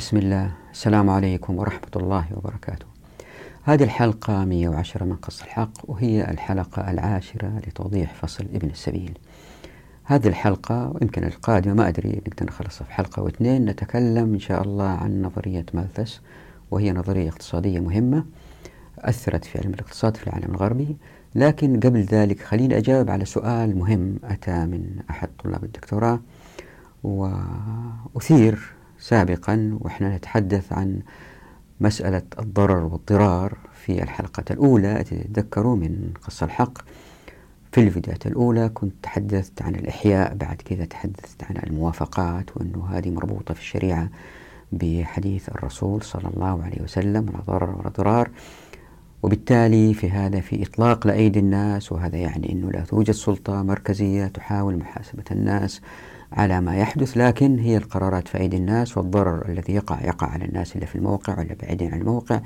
بسم الله. السلام عليكم ورحمة الله وبركاته. هذه الحلقة 110 من قص الحق وهي الحلقة العاشرة لتوضيح فصل ابن السبيل. هذه الحلقة ويمكن القادمة ما أدري نقدر نخلصها في حلقة واثنين نتكلم إن شاء الله عن نظرية مالثس وهي نظرية اقتصادية مهمة أثرت في علم الاقتصاد في العالم الغربي. لكن قبل ذلك خليني أجاوب على سؤال مهم أتى من أحد طلاب الدكتوراه وأثير سابقا وإحنا نتحدث عن مسألة الضرر والضرار في الحلقة الأولى. تذكروا من قصة الحق. في الفيديوهات الأولى كنت تحدثت عن الإحياء بعد كذا تحدثت عن الموافقات وأنه هذه مربوطة في الشريعة بحديث الرسول صلى الله عليه وسلم لا ضرر ولا ضرار. وبالتالي في هذا في إطلاق لأيدي الناس وهذا يعني أنه لا توجد سلطة مركزية تحاول محاسبة الناس. على ما يحدث لكن هي القرارات في أيدي الناس والضرر الذي يقع يقع على الناس اللي في الموقع ولا بعيدين عن الموقع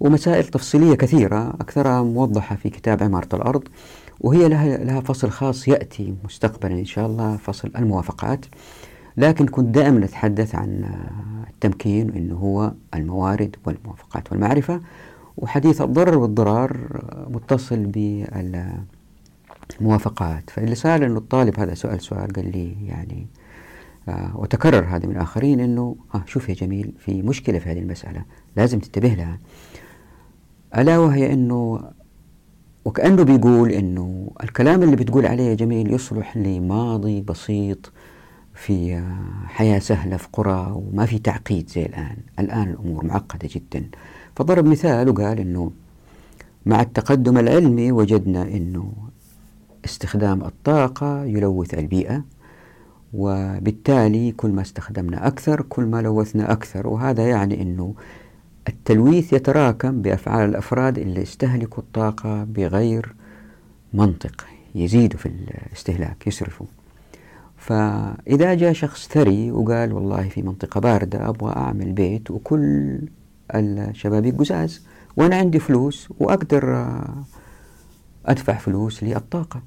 ومسائل تفصيلية كثيرة أكثرها موضحة في كتاب عمارة الأرض وهي لها, لها فصل خاص يأتي مستقبلا إن شاء الله فصل الموافقات. لكن كنت دائما أتحدث عن التمكين وأنه هو الموارد والموافقات والمعرفة وحديث الضرر والضرار متصل بالموافقات فاللي صار أنه الطالب هذا سؤال سؤال قال لي يعني آه وتكرر هذا من الآخرين أنه آه شوف يا جميل في مشكلة في هذه المسألة لازم تنتبه لها. ألا وهي أنه وكأنه بيقول أنه الكلام اللي بتقول عليه يا جميل يصلح لماضي بسيط في حياة سهلة في قرى وما في تعقيد زي الآن. الآن الأمور معقدة جدا. فضرب مثال وقال أنه مع التقدم العلمي وجدنا أنه استخدام الطاقة يلوث البيئة وبالتالي كل ما استخدمنا أكثر كل ما لوثنا أكثر. وهذا يعني أنه التلويث يتراكم بأفعال الأفراد اللي استهلكوا الطاقة بغير منطق يزيدوا في الاستهلاك يسرفوا فإذا جاء شخص ثري وقال والله في منطقة باردة أبغى أعمل بيت وكل الشبابيك قزاز وأنا عندي فلوس وأقدر أدفع فلوس للطاقة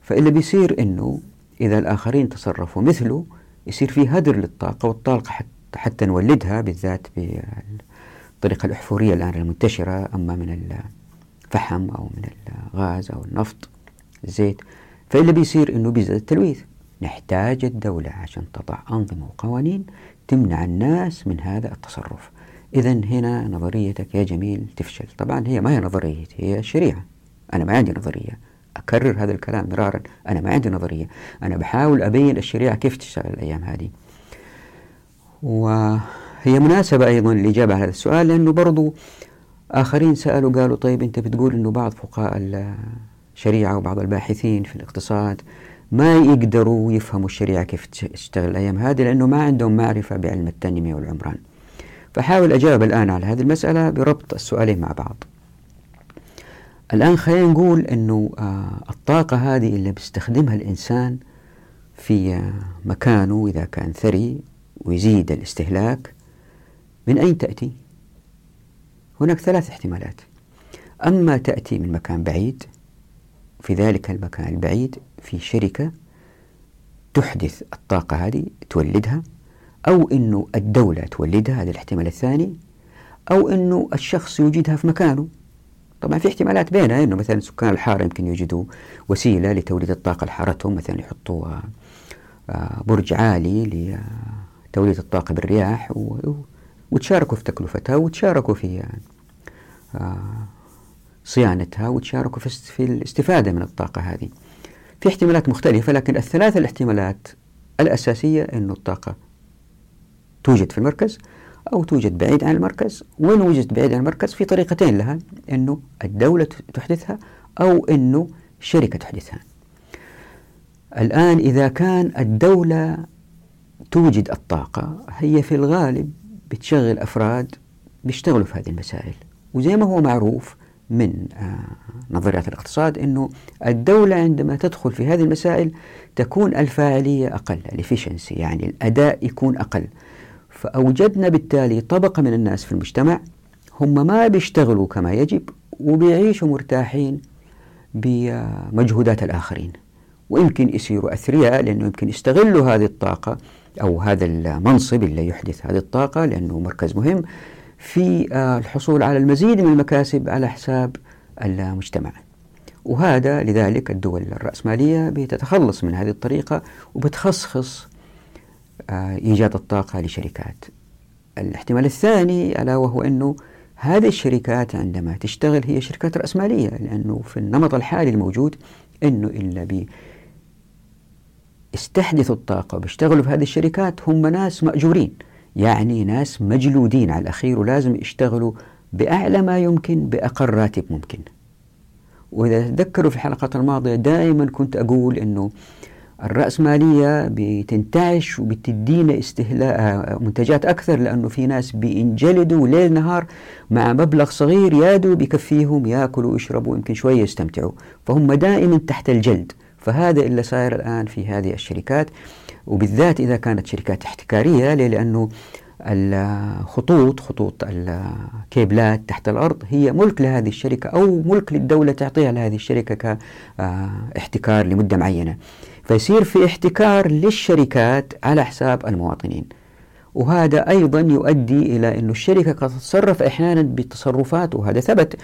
فاللي بيصير إنه إذا الآخرين تصرفوا مثله يصير في هدر للطاقة والطاقة حتى, حتى نولدها بالذات بالطريقة الأحفورية الآن المنتشرة. أما من الفحم أو من الغاز أو النفط الزيت فاللي بيصير إنه بيزيد التلويث. نحتاج الدولة عشان تضع أنظمة وقوانين تمنع الناس من هذا التصرف. إذا هنا نظريتك يا جميل تفشل. طبعا هي ما هي نظريتي هي شريعة. أنا ما عندي نظرية. أكرر هذا الكلام مرارا. أنا ما عندي نظرية. أنا بحاول أبين الشريعة كيف تشتغل الأيام هذه. وهي مناسبة أيضا الإجابة على هذا السؤال لأنه برضو آخرين سألوا قالوا طيب أنت بتقول أنه بعض فقهاء الشريعة وبعض الباحثين في الاقتصاد ما يقدروا يفهموا الشريعة كيف تشتغل الأيام هذه لأنه ما عندهم معرفة بعلم التنمية والعمران. فحاول أجاوب الآن على هذه المسألة بربط السؤالين مع بعض. الآن خلينا نقول أنه آه الطاقة هذه اللي بيستخدمها الإنسان في آه مكانه إذا كان ثري ويزيد الاستهلاك من أين تأتي؟ هناك ثلاث احتمالات أما تأتي من مكان بعيد في ذلك المكان البعيد في شركة تحدث الطاقة هذه تولدها أو أنه الدولة تولدها هذا الاحتمال الثاني أو أنه الشخص يوجدها في مكانه طبعا في احتمالات بينها أنه مثلا سكان الحارة يمكن يوجدوا وسيلة لتوليد الطاقة لحارتهم مثلا يحطوا برج عالي لتوليد الطاقة بالرياح وتشاركوا في تكلفتها وتشاركوا في صيانتها وتشاركوا في الاستفادة من الطاقة هذه. في احتمالات مختلفة لكن الثلاث الاحتمالات الأساسية أن الطاقة توجد في المركز. أو توجد بعيد عن المركز. وين وجدت بعيد عن المركز؟ في طريقتين لها. أنه الدولة تحدثها أو أنه شركة تحدثها. الآن إذا كان الدولة توجد الطاقة هي في الغالب بتشغل أفراد بيشتغلوا في هذه المسائل. وزي ما هو معروف من نظريات الاقتصاد أنه الدولة عندما تدخل في هذه المسائل تكون الفاعلية أقل الإفشنسي يعني الأداء يكون أقل. فأوجدنا بالتالي طبقة من الناس في المجتمع هم ما بيشتغلوا كما يجب وبيعيشوا مرتاحين بمجهودات الآخرين. ويمكن يصيروا أثرياء لأنه يمكن يستغلوا هذه الطاقة أو هذا المنصب اللي يحدث هذه الطاقة لأنه مركز مهم في آه، الحصول على المزيد من المكاسب على حساب المجتمع. وهذا لذلك الدول الرأسمالية بتتخلص من هذه الطريقة وبتخصص آه، إيجاد الطاقة لشركات. الاحتمال الثاني ألا وهو أنه هذه الشركات عندما تشتغل هي شركات رأسمالية لأنه في النمط الحالي الموجود أنه إلا بي استحدثوا الطاقة وبيشتغلوا في هذه الشركات هم ناس مأجورين. يعني ناس مجلودين على الأخير ولازم يشتغلوا بأعلى ما يمكن بأقل راتب ممكن. وإذا تذكروا في الحلقات الماضية دائما كنت أقول أنه الرأسمالية بتنتعش وبتدينا استهلاء آه، منتجات أكثر لأنه في ناس بينجلدوا ليل نهار مع مبلغ صغير يادوا بكفيهم ياكلوا ويشربوا يمكن شوية يستمتعوا. فهم دائما تحت الجلد. فهذا اللي صاير الآن في هذه الشركات. وبالذات إذا كانت شركات احتكارية لأنه الخطوط خطوط الكيبلات تحت الأرض هي ملك لهذه الشركة أو ملك للدولة تعطيها لهذه الشركة كاحتكار لمدة معينة. فيصير في احتكار للشركات على حساب المواطنين. وهذا أيضا يؤدي إلى أن الشركة قد تتصرف أحيانا بتصرفات وهذا ثبت.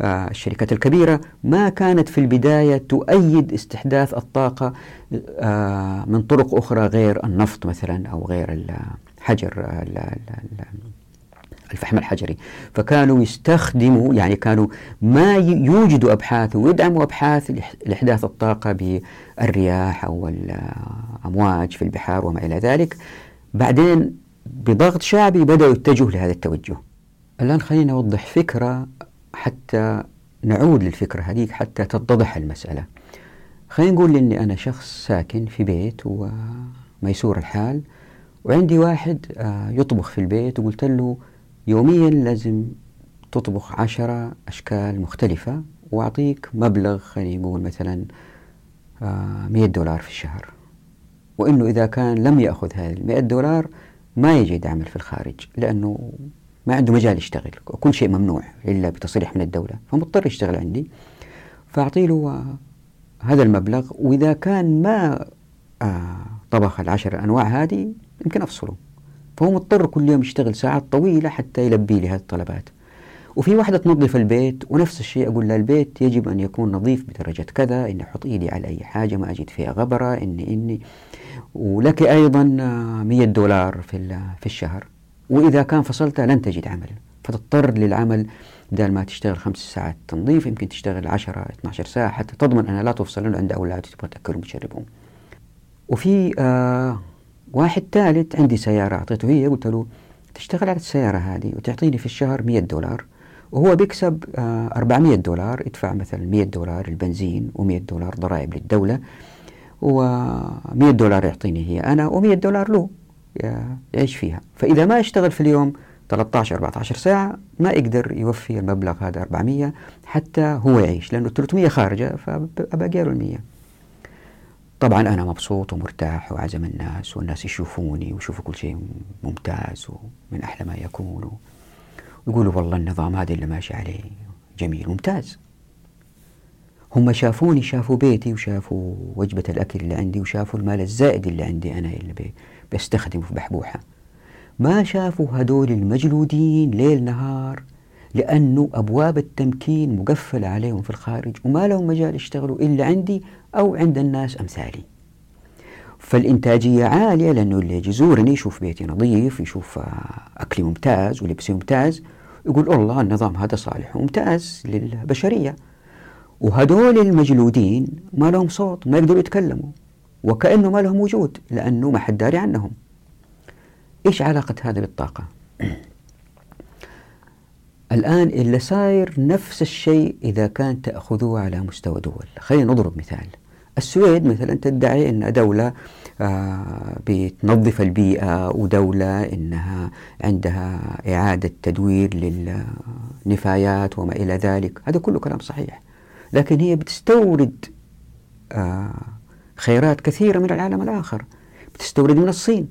آه، الشركات الكبيرة ما كانت في البداية تؤيد استحداث الطاقة آه، من طرق أخرى غير النفط مثلا أو غير الحجر الفحم الحجري. فكانوا يستخدموا يعني كانوا ما يوجدوا أبحاث ويدعموا أبحاث لإحداث الطاقة بالرياح أو الأمواج في البحار وما إلى ذلك. بعدين بضغط شعبي بدأوا يتجهوا لهذا التوجه. الآن خلينا نوضح فكرة حتى نعود للفكرة هذيك حتى تتضح المسألة. خلينا نقول إني أنا شخص ساكن في بيت وميسور الحال وعندي واحد آه، يطبخ في البيت وقلت له يوميا لازم تطبخ عشرة أشكال مختلفة وأعطيك مبلغ خلينا نقول مثلا آه، مئة دولار في الشهر. وإنه إذا كان لم يأخذ هذه المئة دولار ما يجد عمل في الخارج لأنه ما عنده مجال يشتغل. وكل شيء ممنوع إلا بتصريح من الدولة فمضطر يشتغل عندي. فأعطي له هذا المبلغ وإذا كان ما آه، طبخ العشر أنواع هذه يمكن أفصله. فهو مضطر كل يوم يشتغل ساعات طويلة حتى يلبي لي هذه الطلبات. وفي واحدة تنظف البيت ونفس الشيء أقول لها البيت يجب أن يكون نظيف بدرجة كذا إني أحط إيدي على أي حاجة ما أجد فيها غبرة إني إني. ولك أيضا 100 دولار في في الشهر. وإذا كان فصلتها لن تجد عمل. فتضطر للعمل بدل ما تشتغل خمس ساعات تنظيف يمكن تشتغل 10 12 ساعة حتى تضمن أنها لا تفصل لأنه عند أولاد تبغى تأكلهم وتشربهم. وفي آه واحد ثالث عندي سيارة. أعطيته هي قلت له تشتغل على السيارة هذه وتعطيني في الشهر 100 دولار وهو بيكسب آه 400 دولار يدفع مثلا 100 دولار البنزين و100 دولار ضرائب للدولة و100 دولار يعطيني هي أنا و100 دولار له يعيش فيها. فإذا ما اشتغل في اليوم 13 14 ساعة ما يقدر يوفي المبلغ هذا 400 حتى هو يعيش لأنه 300 خارجة فباقي له ال 100 طبعا أنا مبسوط ومرتاح وعزم الناس والناس يشوفوني ويشوفوا كل شيء ممتاز ومن أحلى ما يكون. ويقولوا والله النظام هذا اللي ماشي عليه جميل ممتاز. هم شافوني شافوا بيتي وشافوا وجبة الأكل اللي عندي وشافوا المال الزائد اللي عندي أنا اللي بستخدمه في بحبوحة. ما شافوا هدول المجلودين ليل نهار لأنه أبواب التمكين مقفلة عليهم في الخارج وما لهم مجال يشتغلوا إلا عندي أو عند الناس أمثالي. فالإنتاجية عالية لأنه اللي يجي يزورني يشوف بيتي نظيف يشوف أكلي ممتاز ولبسي ممتاز يقول الله النظام هذا صالح وممتاز للبشرية. وهدول المجلودين ما لهم صوت ما يقدروا يتكلموا وكأنه ما لهم وجود لأنه ما حد داري عنهم. إيش علاقة هذا بالطاقة؟ الآن اللي صاير نفس الشيء إذا كان تأخذوه على مستوى دول. خلينا نضرب مثال. السويد مثلا تدعي أنها دولة آه بتنظف البيئة ودولة أنها عندها إعادة تدوير للنفايات وما إلى ذلك. هذا كله كلام صحيح. لكن هي بتستورد آه خيرات كثيرة من العالم الآخر. بتستورد من الصين.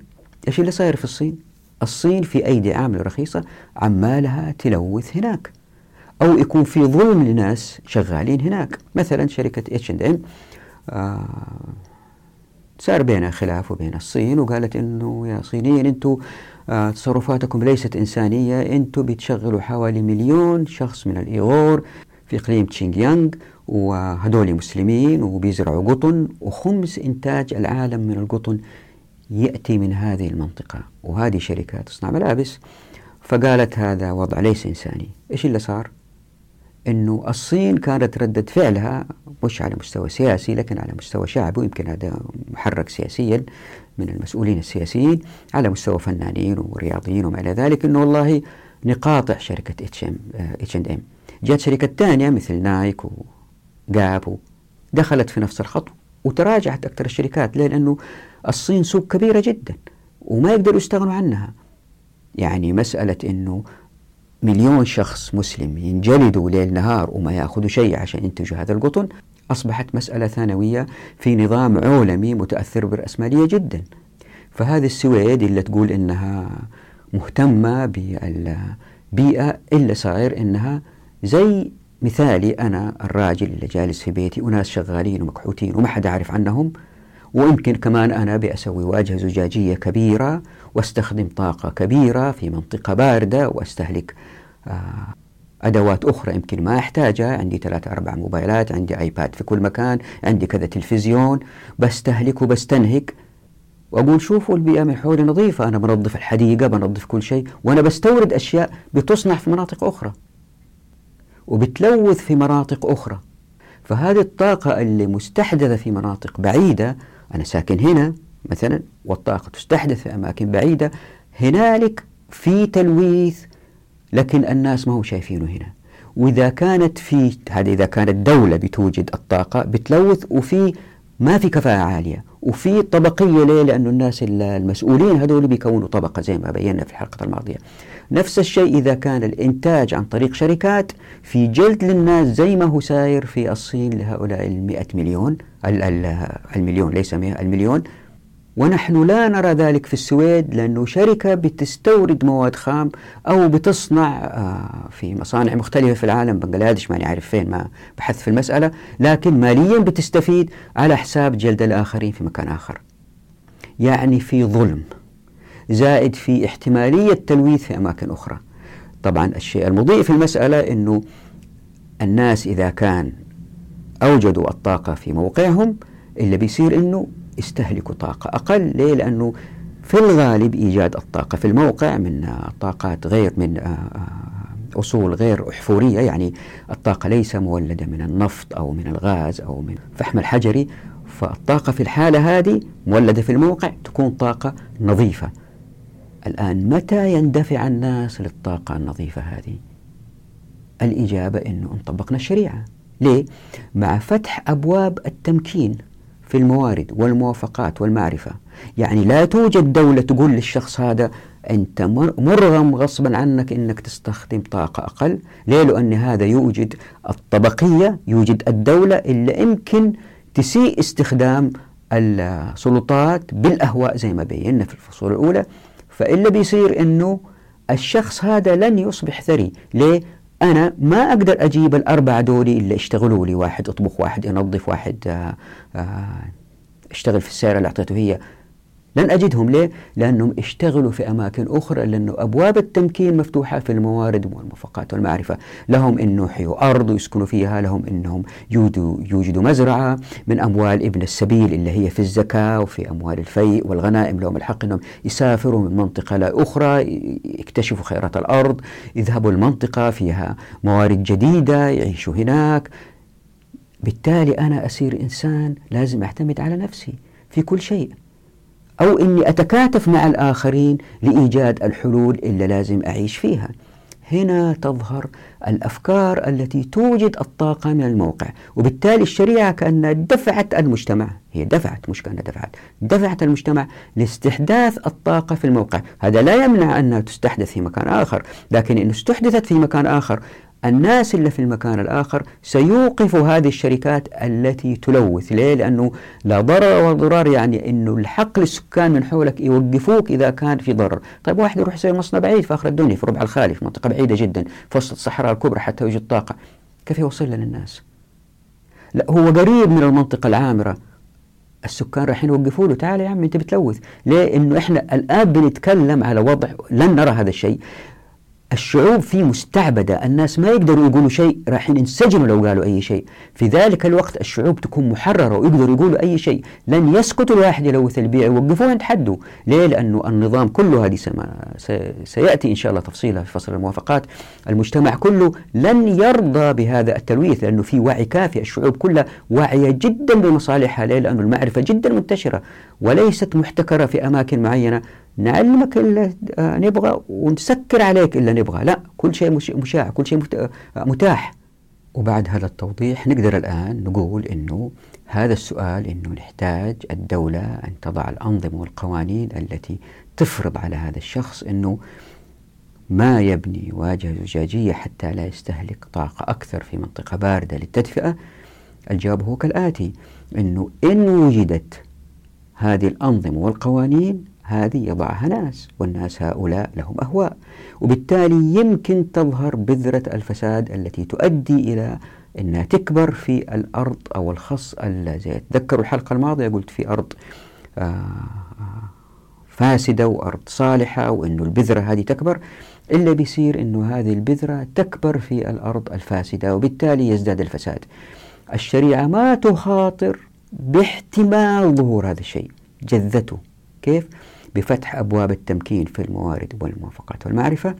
إيش اللي صاير في الصين؟ الصين في أيدي عاملة رخيصة عمالها تلوث هناك. أو يكون في ظلم لناس شغالين هناك. مثلا شركة اتش اند ام صار بينها خلاف وبين الصين وقالت إنه يا صينيين أنتم آه تصرفاتكم ليست إنسانية أنتم بتشغلوا حوالي مليون شخص من الإيغور في إقليم تشينغيانغ وهدول مسلمين وبيزرعوا قطن وخمس إنتاج العالم من القطن يأتي من هذه المنطقة وهذه شركات تصنع ملابس فقالت هذا وضع ليس إنساني إيش اللي صار؟ إنه الصين كانت ردة فعلها مش على مستوى سياسي لكن على مستوى شعبي ويمكن هذا محرك سياسيا من المسؤولين السياسيين على مستوى فنانين ورياضيين وما إلى ذلك إنه والله نقاطع شركة اتش ام اتش ام جات شركة ثانية مثل Nike و Gap دخلت في نفس الخط وتراجعت أكثر الشركات ليه؟ لأنه الصين سوق كبيرة جدا وما يقدروا يستغنوا عنها. يعني مسألة إنه مليون شخص مسلم ينجلدوا ليل نهار وما يأخذوا شيء عشان ينتجوا هذا القطن أصبحت مسألة ثانوية في نظام عولمي متأثر بالرأسمالية جدا. فهذه السويد اللي تقول إنها مهتمة بالبيئة إلا صاير إنها زي مثالي أنا الراجل اللي جالس في بيتي وناس شغالين ومكحوتين وما حد عارف عنهم. ويمكن كمان أنا بأسوي واجهة زجاجية كبيرة واستخدم طاقة كبيرة في منطقة باردة واستهلك آه، أدوات أخرى يمكن ما أحتاجها. عندي ثلاثة أربع موبايلات عندي آيباد في كل مكان عندي كذا تلفزيون. بستهلك وبستنهك. وأقول شوفوا البيئة من حولي نظيفة أنا بنظف الحديقة بنظف كل شيء وأنا بستورد أشياء بتصنع في مناطق أخرى وبتلوث في مناطق أخرى. فهذه الطاقة اللي مستحدثة في مناطق بعيدة أنا ساكن هنا مثلا والطاقة تستحدث في أماكن بعيدة هنالك في تلويث لكن الناس ما هم شايفينه هنا وإذا كانت في هذه إذا كانت دولة بتوجد الطاقة بتلوث وفي ما في كفاءة عالية وفي طبقية ليه؟ لأنه الناس المسؤولين هذول بيكونوا طبقة زي ما بينا في الحلقة الماضية نفس الشيء إذا كان الإنتاج عن طريق شركات في جلد للناس زي ما هو ساير في الصين لهؤلاء المئة مليون المليون ليس مئة المليون. ونحن لا نرى ذلك في السويد لأنه شركة بتستورد مواد خام أو بتصنع آه، في مصانع مختلفة في العالم بنغلاديش ماني عارف فين ما بحث في المسألة لكن ماليا بتستفيد على حساب جلد الآخرين في مكان آخر. يعني في ظلم. زائد في احتمالية تلويث في أماكن أخرى. طبعا الشيء المضيء في المسألة أنه الناس إذا كان أوجدوا الطاقة في موقعهم اللي بيصير أنه يستهلكوا طاقة أقل. ليه؟ لأنه في الغالب إيجاد الطاقة في الموقع من طاقات غير من آه، آه، أصول غير أحفورية. يعني الطاقة ليس مولدة من النفط أو من الغاز أو من الفحم الحجري. فالطاقة في الحالة هذه مولدة في الموقع تكون طاقة نظيفة. الآن متى يندفع الناس للطاقة النظيفة هذه؟ الإجابة أنه إن طبقنا الشريعة. ليه؟ مع فتح أبواب التمكين في الموارد والموافقات والمعرفة. يعني لا توجد دولة تقول للشخص هذا أنت مرغم غصبا عنك أنك تستخدم طاقة أقل. ليه؟ لأن هذا يوجد الطبقية يوجد الدولة اللي يمكن تسيء استخدام السلطات بالأهواء زي ما بينا في الفصول الأولى. فإلا بيصير أنه الشخص هذا لن يصبح ثري ليه؟ أنا ما أقدر أجيب الأربعة دولي اللي اشتغلوا لي واحد أطبخ واحد ينظف واحد آه، آه، أشتغل في السيارة اللي أعطيته هي لن أجدهم. ليه؟ لأنهم اشتغلوا في أماكن أخرى لأنه أبواب التمكين مفتوحة في الموارد والموافقات والمعرفة. لهم أنه يحيوا أرض ويسكنوا فيها لهم أنهم يوجدوا, يوجدوا مزرعة من أموال ابن السبيل اللي هي في الزكاة وفي أموال الفيء والغنائم. لهم الحق أنهم يسافروا من منطقة لأخرى يكتشفوا خيرات الأرض يذهبوا المنطقة فيها موارد جديدة يعيشوا هناك. بالتالي أنا أصير إنسان لازم أعتمد على نفسي في كل شيء. أو أني أتكاتف مع الآخرين لإيجاد الحلول اللي لازم أعيش فيها. هنا تظهر الأفكار التي توجد الطاقة من الموقع وبالتالي الشريعة كأنها دفعت المجتمع هي دفعت مش كأنها دفعت دفعت المجتمع لاستحداث الطاقة في الموقع. هذا لا يمنع أنها تستحدث في مكان آخر لكن إن استحدثت في مكان آخر الناس اللي في المكان الآخر سيوقفوا هذه الشركات التي تلوث. ليه؟ لأنه لا ضرر ولا ضرار يعني أنه الحق للسكان من حولك يوقفوك إذا كان في ضرر. طيب واحد يروح يسوي مصنع بعيد في آخر الدنيا في ربع الخالي في منطقة بعيدة جدا في وسط الصحراء الكبرى حتى يوجد طاقة. كيف يوصل للناس؟ لا هو قريب من المنطقة العامرة. السكان راح يوقفوا له تعال يا عم أنت بتلوث. ليه؟ إنه إحنا الآن بنتكلم على وضع لن نرى هذا الشيء. الشعوب في مستعبدة. الناس ما يقدروا يقولوا شيء راح ينسجنوا لو قالوا أي شيء. في ذلك الوقت الشعوب تكون محررة ويقدروا يقولوا أي شيء. لن يسكت الواحد يلوث البيئة يوقفوه عند حده. ليه؟ لأنه النظام كله هذه سيأتي إن شاء الله تفصيلها في فصل الموافقات. المجتمع كله لن يرضى بهذا التلويث لأنه في وعي كافي. الشعوب كلها واعية جدا بمصالحها ليه؟ لأنه المعرفة جدا منتشرة. وليست محتكرة في أماكن معينة. نعلمك اللي نبغى ونسكر عليك إلا نبغى. لا كل شيء مشاع كل شيء متاح. وبعد هذا التوضيح نقدر الآن نقول أنه هذا السؤال أنه نحتاج الدولة أن تضع الأنظمة والقوانين التي تفرض على هذا الشخص أنه ما يبني واجهة زجاجية حتى لا يستهلك طاقة أكثر في منطقة باردة للتدفئة. الجواب هو كالآتي أنه إن وجدت هذه الأنظمة والقوانين هذه يضعها ناس والناس هؤلاء لهم أهواء. وبالتالي يمكن تظهر بذرة الفساد التي تؤدي إلى أنها تكبر في الأرض أو الخص زي تذكروا الحلقة الماضية قلت في أرض آه، آه، فاسدة وأرض صالحة وأنه البذرة هذه تكبر. إلا بيصير أنه هذه البذرة تكبر في الأرض الفاسدة وبالتالي يزداد الفساد. الشريعة ما تخاطر باحتمال ظهور هذا الشيء جذته. كيف؟ بفتح أبواب التمكين في الموارد والموافقات والمعرفة.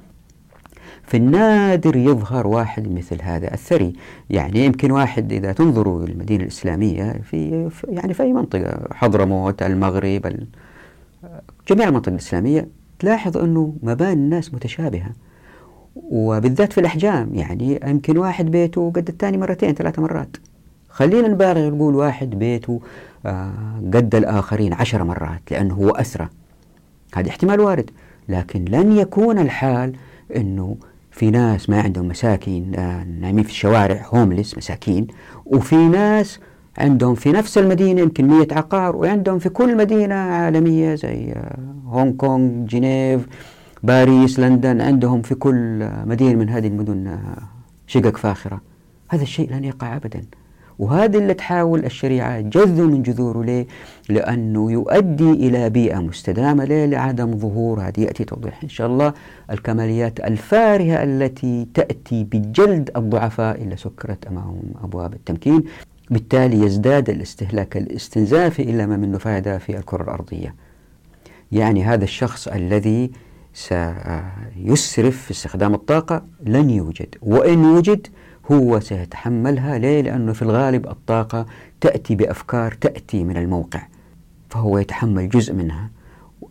في النادر يظهر واحد مثل هذا الثري يعني يمكن واحد إذا تنظروا المدينة الإسلامية في يعني في أي منطقة حضرموت المغرب جميع المناطق الإسلامية تلاحظ أنه مباني الناس متشابهة. وبالذات في الأحجام يعني يمكن واحد بيته قد الثاني مرتين ثلاثة مرات. خلينا نبالغ نقول واحد بيته آه، قد الآخرين عشر مرات لأنه هو أسرى. هذا احتمال وارد. لكن لن يكون الحال أنه في ناس ما عندهم مساكين آه، نايمين في الشوارع هوملس مساكين وفي ناس عندهم في نفس المدينة يمكن مية عقار وعندهم في كل مدينة عالمية زي آه، هونغ كونغ جنيف باريس لندن عندهم في كل مدينة من هذه المدن شقق فاخرة. هذا الشيء لن يقع أبدا. وهذا اللي تحاول الشريعة جذ من جذوره ليه؟ لأنه يؤدي إلى بيئة مستدامة ليه؟ لعدم ظهور هذه يأتي توضيح إن شاء الله الكماليات الفارهة التي تأتي بجلد الضعفاء إلا سكرت أمامهم أبواب التمكين بالتالي يزداد الاستهلاك الاستنزافي إلا ما منه فائدة في الكرة الأرضية يعني هذا الشخص الذي سيسرف في استخدام الطاقة لن يوجد وإن وجد هو سيتحملها ليه؟ لأنه في الغالب الطاقة تأتي بأفكار تأتي من الموقع فهو يتحمل جزء منها.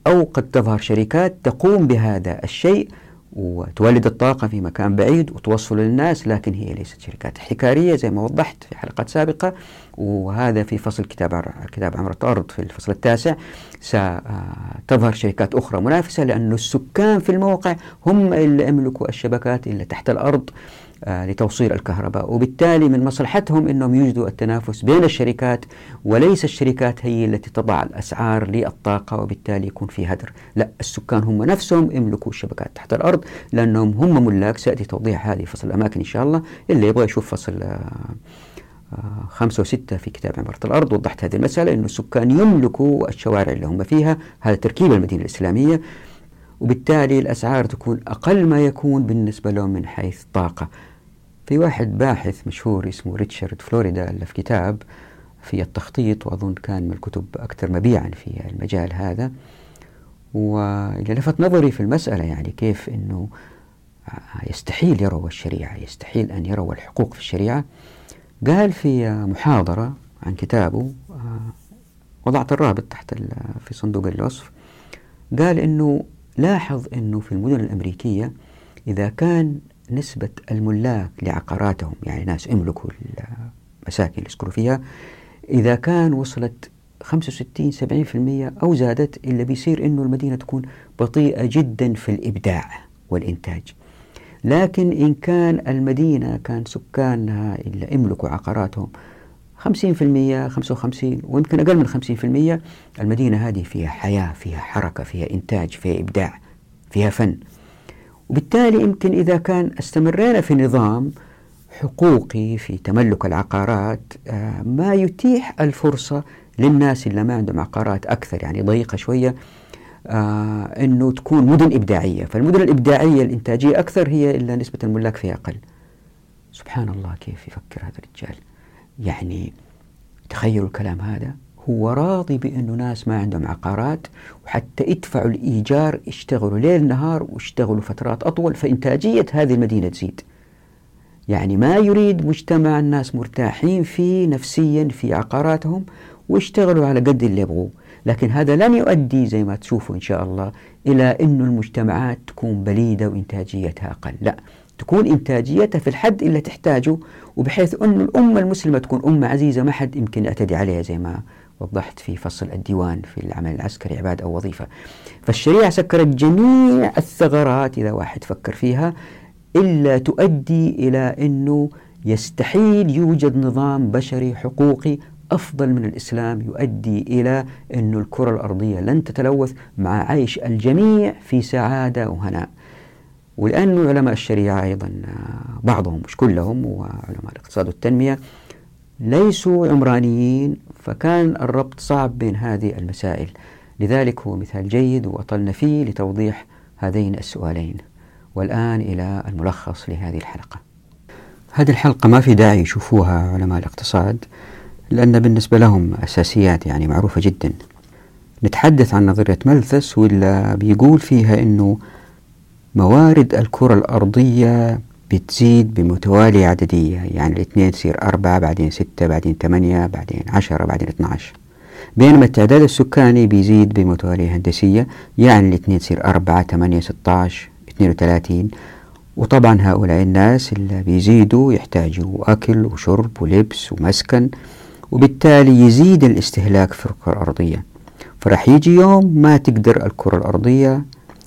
أو قد تظهر شركات تقوم بهذا الشيء وتولد الطاقة في مكان بعيد وتوصل للناس لكن هي ليست شركات احتكارية زي ما وضحت في حلقات سابقة. وهذا في فصل كتاب كتاب عمرة الأرض في الفصل التاسع. ستظهر شركات أخرى منافسة لأن السكان في الموقع هم اللي يملكوا الشبكات اللي تحت الأرض. لتوصيل الكهرباء. وبالتالي من مصلحتهم أنهم يوجدوا التنافس بين الشركات وليس الشركات هي التي تضع الأسعار للطاقة وبالتالي يكون في هدر. لا السكان هم نفسهم يملكوا الشبكات تحت الأرض لأنهم هم ملاك. سيأتي توضيح هذه فصل الأماكن إن شاء الله اللي يبغى يشوف فصل آه، آه، خمسة وستة في كتاب عمارة الأرض. وضحت هذه المسألة أن السكان يملكوا الشوارع اللي هم فيها. هذا تركيب المدينة الإسلامية. وبالتالي الأسعار تكون أقل ما يكون بالنسبة لهم من حيث طاقة. في واحد باحث مشهور اسمه ريتشارد فلوريدا ألف كتاب في التخطيط وأظن كان من الكتب أكثر مبيعا في المجال هذا. واللي لفت نظري في المسألة يعني كيف أنه يستحيل يروا الشريعة يستحيل أن يروا الحقوق في الشريعة. قال في محاضرة عن كتابه وضعت الرابط تحت في صندوق الوصف. قال أنه لاحظ أنه في المدن الأمريكية إذا كان نسبة الملاك لعقاراتهم يعني ناس يملكوا المساكن اللي يسكنوا فيها إذا كان وصلت 65 70% أو زادت إلا بيصير إنه المدينة تكون بطيئة جدا في الإبداع والإنتاج. لكن إن كان المدينة كان سكانها إلا يملكوا عقاراتهم 50% 55 ويمكن أقل من 50% المدينة هذه فيها حياة فيها حركة فيها إنتاج فيها إبداع فيها فن. وبالتالي يمكن إذا كان استمرينا في نظام حقوقي في تملك العقارات آه، ما يتيح الفرصة للناس اللي ما عندهم عقارات أكثر يعني ضيقة شوية آه أنه تكون مدن إبداعية. فالمدن الإبداعية الإنتاجية أكثر هي إلا نسبة الملاك فيها أقل. سبحان الله كيف يفكر هذا الرجال. يعني تخيلوا الكلام هذا. هو راضي بأنه ناس ما عندهم عقارات وحتى يدفعوا الإيجار يشتغلوا ليل نهار ويشتغلوا فترات أطول فإنتاجية هذه المدينة تزيد. يعني ما يريد مجتمع الناس مرتاحين فيه نفسيا في عقاراتهم ويشتغلوا على قد اللي يبغوه. لكن هذا لن يؤدي زي ما تشوفوا إن شاء الله إلى أن المجتمعات تكون بليدة وإنتاجيتها أقل. لا تكون إنتاجيتها في الحد اللي تحتاجه وبحيث أن الأمة المسلمة تكون أمة عزيزة ما حد يمكن يعتدي عليها زي ما وضحت في فصل الديوان في العمل العسكري عبادة أو وظيفة. فالشريعة سكرت جميع الثغرات إذا واحد فكر فيها إلا تؤدي إلى أنه يستحيل يوجد نظام بشري حقوقي أفضل من الإسلام يؤدي إلى أن الكرة الأرضية لن تتلوث مع عيش الجميع في سعادة وهناء. ولأن علماء الشريعة أيضا بعضهم مش كلهم وعلماء الاقتصاد والتنمية ليسوا عمرانيين فكان الربط صعب بين هذه المسائل. لذلك هو مثال جيد وأطلنا فيه لتوضيح هذين السؤالين. والآن إلى الملخص لهذه الحلقة. هذه الحلقة ما في داعي يشوفوها علماء الاقتصاد لأن بالنسبة لهم أساسيات يعني معروفة جدا. نتحدث عن نظرية ملثس واللي بيقول فيها أنه موارد الكرة الأرضية بتزيد بمتوالية عددية يعني الاثنين تصير أربعة بعدين ستة بعدين ثمانية بعدين عشرة بعدين 12 بينما التعداد السكاني بيزيد بمتوالية هندسية يعني الاثنين تصير أربعة ثمانية 16 32 وطبعا هؤلاء الناس اللي بيزيدوا يحتاجوا أكل وشرب ولبس ومسكن وبالتالي يزيد الاستهلاك في الكرة الأرضية. فرح يجي يوم ما تقدر الكرة الأرضية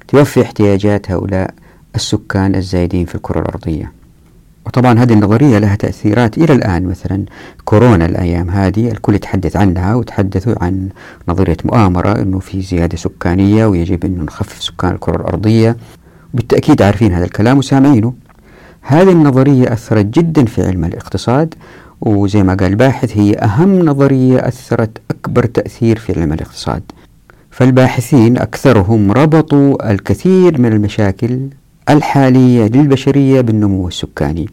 توفي احتياجات هؤلاء السكان الزايدين في الكرة الأرضية. وطبعا هذه النظرية لها تأثيرات إلى الآن مثلا كورونا الأيام هذه الكل يتحدث عنها وتحدثوا عن نظرية مؤامرة أنه في زيادة سكانية ويجب أن نخفف سكان الكرة الأرضية. بالتأكيد عارفين هذا الكلام وسامعينه. هذه النظرية أثرت جدا في علم الاقتصاد وزي ما قال الباحث هي أهم نظرية أثرت أكبر تأثير في علم الاقتصاد. فالباحثين أكثرهم ربطوا الكثير من المشاكل الحالية للبشرية بالنمو السكاني.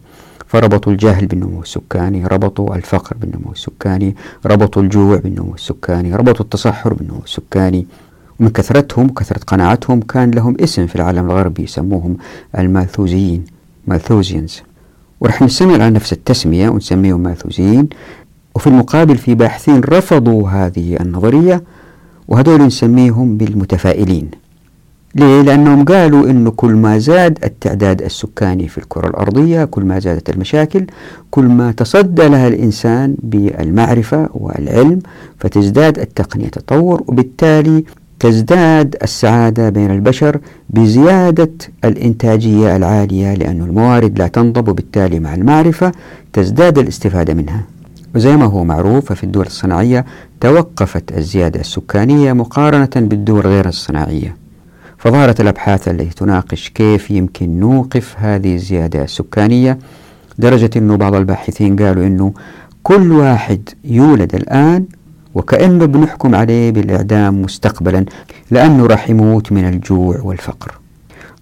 فربطوا الجهل بالنمو السكاني ربطوا الفقر بالنمو السكاني ربطوا الجوع بالنمو السكاني ربطوا التصحر بالنمو السكاني. ومن كثرتهم وكثرة قناعتهم كان لهم اسم في العالم الغربي يسموهم المالثوزيين مالثوزيانز ورح نستمر على نفس التسمية ونسميهم مالثوزيين وفي المقابل في باحثين رفضوا هذه النظرية وهذول نسميهم بالمتفائلين. ليه؟ لأنهم قالوا أنه كل ما زاد التعداد السكاني في الكرة الأرضية كل ما زادت المشاكل كل ما تصدى لها الإنسان بالمعرفة والعلم فتزداد التقنية تطور وبالتالي تزداد السعادة بين البشر بزيادة الإنتاجية العالية لأن الموارد لا تنضب وبالتالي مع المعرفة تزداد الاستفادة منها وزي ما هو معروف ففي الدول الصناعية توقفت الزيادة السكانية مقارنة بالدول غير الصناعية فظهرت الأبحاث التي تناقش كيف يمكن نوقف هذه الزيادة السكانية. درجة أنه بعض الباحثين قالوا أنه كل واحد يولد الآن وكأنه بنحكم عليه بالإعدام مستقبلا لأنه راح يموت من الجوع والفقر.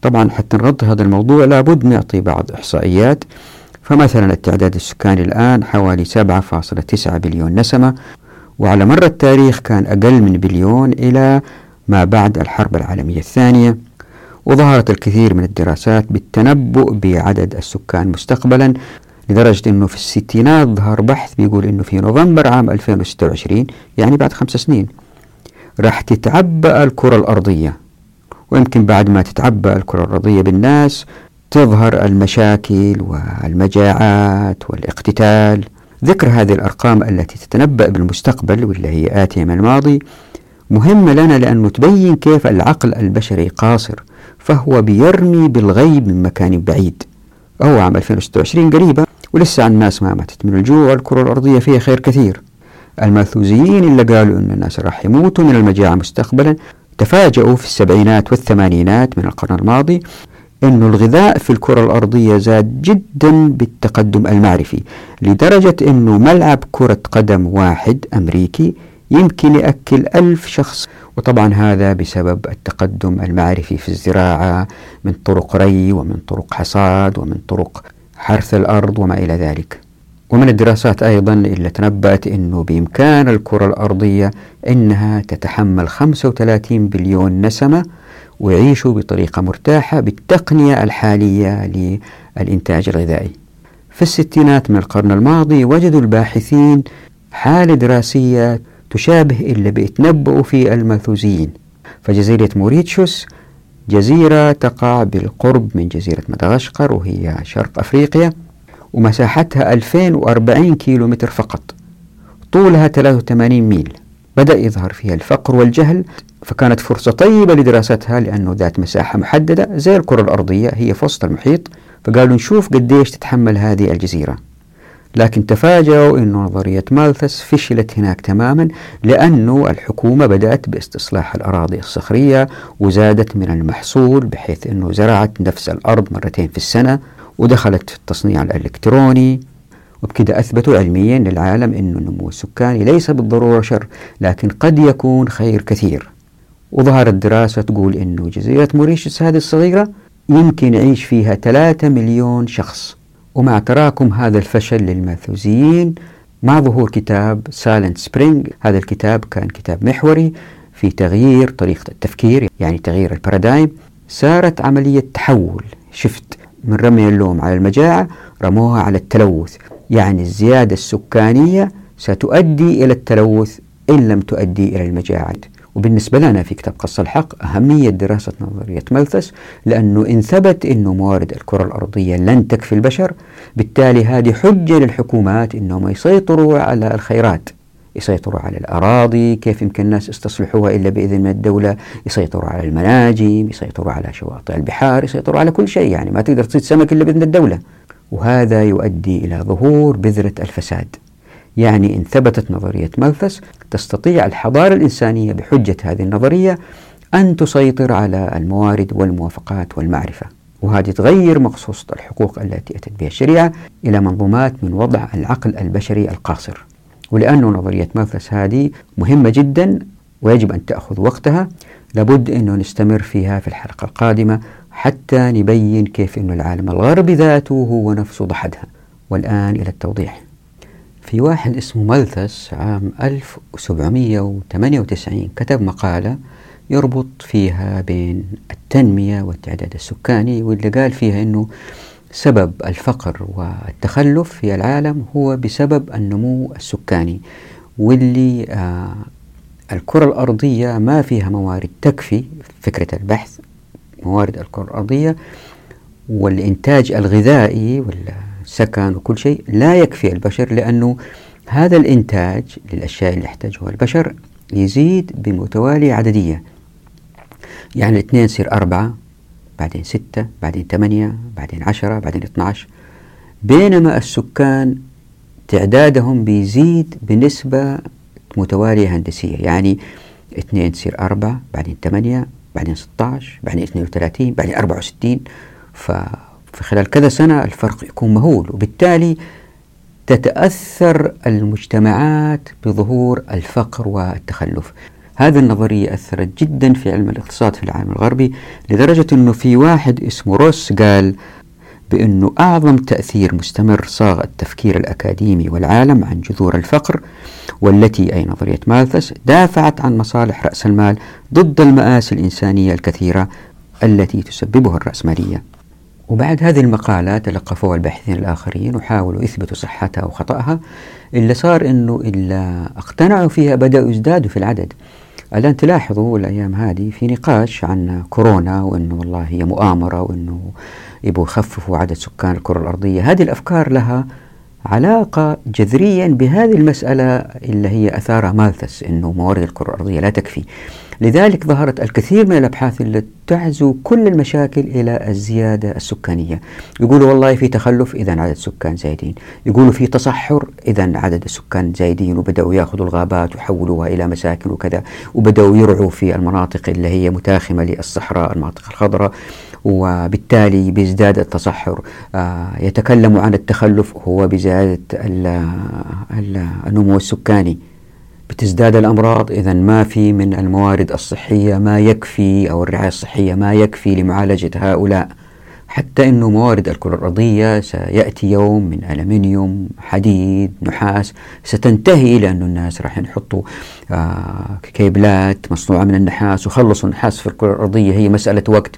طبعا حتى نغطي هذا الموضوع لابد نعطي بعض إحصائيات. فمثلا التعداد السكاني الآن حوالي 7.9 بليون نسمة وعلى مر التاريخ كان أقل من بليون إلى ما بعد الحرب العالمية الثانية وظهرت الكثير من الدراسات بالتنبؤ بعدد السكان مستقبلا لدرجة أنه في الستينات ظهر بحث بيقول أنه في نوفمبر عام 2026 يعني بعد خمس سنين راح تتعبأ الكرة الأرضية. ويمكن بعد ما تتعبأ الكرة الأرضية بالناس تظهر المشاكل والمجاعات والاقتتال. ذكر هذه الأرقام التي تتنبأ بالمستقبل واللي هي آتية من الماضي. مهمة لنا لأنه تبين كيف العقل البشري قاصر فهو بيرمي بالغيب من مكان بعيد. هو عام 2026 قريبة ولسه الناس ما ماتت من الجوع والكرة الأرضية فيها خير كثير. المالثوزيين اللي قالوا أن الناس راح يموتوا من المجاعة مستقبلا تفاجؤوا في السبعينات والثمانينات من القرن الماضي أن الغذاء في الكرة الأرضية زاد جدا بالتقدم المعرفي لدرجة أنه ملعب كرة قدم واحد أمريكي يمكن يأكل ألف شخص. وطبعا هذا بسبب التقدم المعرفي في الزراعة من طرق ري ومن طرق حصاد ومن طرق حرث الأرض وما إلى ذلك. ومن الدراسات أيضا اللي تنبأت أنه بإمكان الكرة الأرضية أنها تتحمل 35 بليون نسمة ويعيشوا بطريقة مرتاحة بالتقنية الحالية للإنتاج الغذائي. في الستينات من القرن الماضي وجدوا الباحثين حالة دراسية تشابه اللي بيتنبؤوا في الماثوزيين فجزيرة موريتشوس جزيرة تقع بالقرب من جزيرة مدغشقر وهي شرق أفريقيا ومساحتها 2040 كيلومتر فقط. طولها 83 ميل. بدأ يظهر فيها الفقر والجهل فكانت فرصة طيبة لدراستها لأنه ذات مساحة محددة زي الكرة الأرضية هي في وسط المحيط. فقالوا نشوف قديش تتحمل هذه الجزيرة. لكن تفاجأوا أن نظرية مالثس فشلت هناك تماما لأنه الحكومة بدأت باستصلاح الأراضي الصخرية وزادت من المحصول بحيث أنه زرعت نفس الأرض مرتين في السنة ودخلت في التصنيع الإلكتروني. وبكده أثبتوا علميا للعالم أن النمو السكاني ليس بالضرورة شر لكن قد يكون خير كثير. وظهرت دراسة تقول أنه جزيرة موريشيوس هذه الصغيرة يمكن يعيش فيها 3 مليون شخص. ومع تراكم هذا الفشل للمالثوسيين مع ظهور كتاب Silent Spring هذا الكتاب كان كتاب محوري في تغيير طريقة التفكير يعني تغيير ال paradigm صارت عملية تحول shift من رمي اللوم على المجاعة رموها على التلوث. يعني الزيادة السكانية ستؤدي إلى التلوث إن لم تؤدي إلى المجاعة. وبالنسبة لنا في كتاب قص الحق أهمية دراسة نظرية ملثس لأنه إن ثبت أنه موارد الكرة الأرضية لن تكفي البشر بالتالي هذه حجة للحكومات أنهم يسيطروا على الخيرات يسيطروا على الأراضي كيف يمكن الناس يستصلحوها إلا بإذن من الدولة يسيطروا على المناجم يسيطروا على شواطئ البحار يسيطروا على كل شيء يعني ما تقدر تصيد سمك إلا بإذن الدولة. وهذا يؤدي إلى ظهور بذرة الفساد. يعني إن ثبتت نظرية مالثس تستطيع الحضارة الإنسانية بحجة هذه النظرية أن تسيطر على الموارد والموافقات والمعرفة. وهذه تغير مقصوصة الحقوق التي أتت بها الشريعة إلى منظومات من وضع العقل البشري القاصر. ولأن نظرية مالثس هذه مهمة جدا ويجب أن تأخذ وقتها لابد أنه نستمر فيها في الحلقة القادمة حتى نبين كيف أن العالم الغربي ذاته هو نفسه ضحدها والآن إلى التوضيح. في واحد اسمه ملثس عام 1798 كتب مقالة يربط فيها بين التنمية والتعداد السكاني واللي قال فيها أنه سبب الفقر والتخلف في العالم هو بسبب النمو السكاني واللي آه الكرة الأرضية ما فيها موارد تكفي فكرة البحث موارد الكرة الأرضية والإنتاج الغذائي والسكن وكل شيء لا يكفي البشر لأنه هذا الإنتاج للأشياء اللي يحتاجها البشر يزيد بمتوالية عددية. يعني الاثنين يصير أربعة بعدين ستة بعدين ثمانية بعدين عشرة بعدين 12 بينما السكان تعدادهم بيزيد بنسبة متوالية هندسية. يعني اثنين تصير أربعة بعدين ثمانية بعدين 16 بعدين 32 بعدين 64 ففي خلال كذا سنة الفرق يكون مهول وبالتالي تتأثر المجتمعات بظهور الفقر والتخلف. هذه النظرية أثرت جدا في علم الاقتصاد في العالم الغربي لدرجة أنه في واحد اسمه روس قال بأنه أعظم تأثير مستمر صاغ التفكير الأكاديمي والعالم عن جذور الفقر والتي أي نظرية مالثس دافعت عن مصالح رأس المال ضد المآسي الإنسانية الكثيرة التي تسببها الرأسمالية. وبعد هذه المقالة تلقفوها الباحثين الآخرين وحاولوا يثبتوا صحتها وخطأها. اللي صار أنه إلا اقتنعوا فيها بدأوا يزدادوا في العدد. الآن تلاحظوا الأيام هذه في نقاش عن كورونا وأنه والله هي مؤامرة وأنه يبغوا يخففوا عدد سكان الكرة الأرضية. هذه الأفكار لها علاقة جذريا بهذه المسألة اللي هي أثارها مالثس أنه موارد الكرة الأرضية لا تكفي. لذلك ظهرت الكثير من الأبحاث التي تعزو كل المشاكل إلى الزيادة السكانية. يقولوا والله في تخلف إذا عدد السكان زايدين. يقولوا في تصحر إذا عدد السكان زايدين وبدأوا يأخذوا الغابات ويحولوها إلى مساكن وكذا وبدأوا يرعوا في المناطق اللي هي متاخمة للصحراء المناطق الخضراء. وبالتالي بيزداد التصحر. آه يتكلموا عن التخلف هو بزيادة النمو السكاني. بتزداد الأمراض إذا ما في من الموارد الصحية ما يكفي أو الرعاية الصحية ما يكفي لمعالجة هؤلاء. حتى أنه موارد الكرة الأرضية سيأتي يوم من ألمنيوم حديد نحاس. ستنتهي أن الناس راح يحطوا آه كيبلات مصنوعة من النحاس وخلصوا النحاس في الكرة الأرضية. هي مسألة وقت.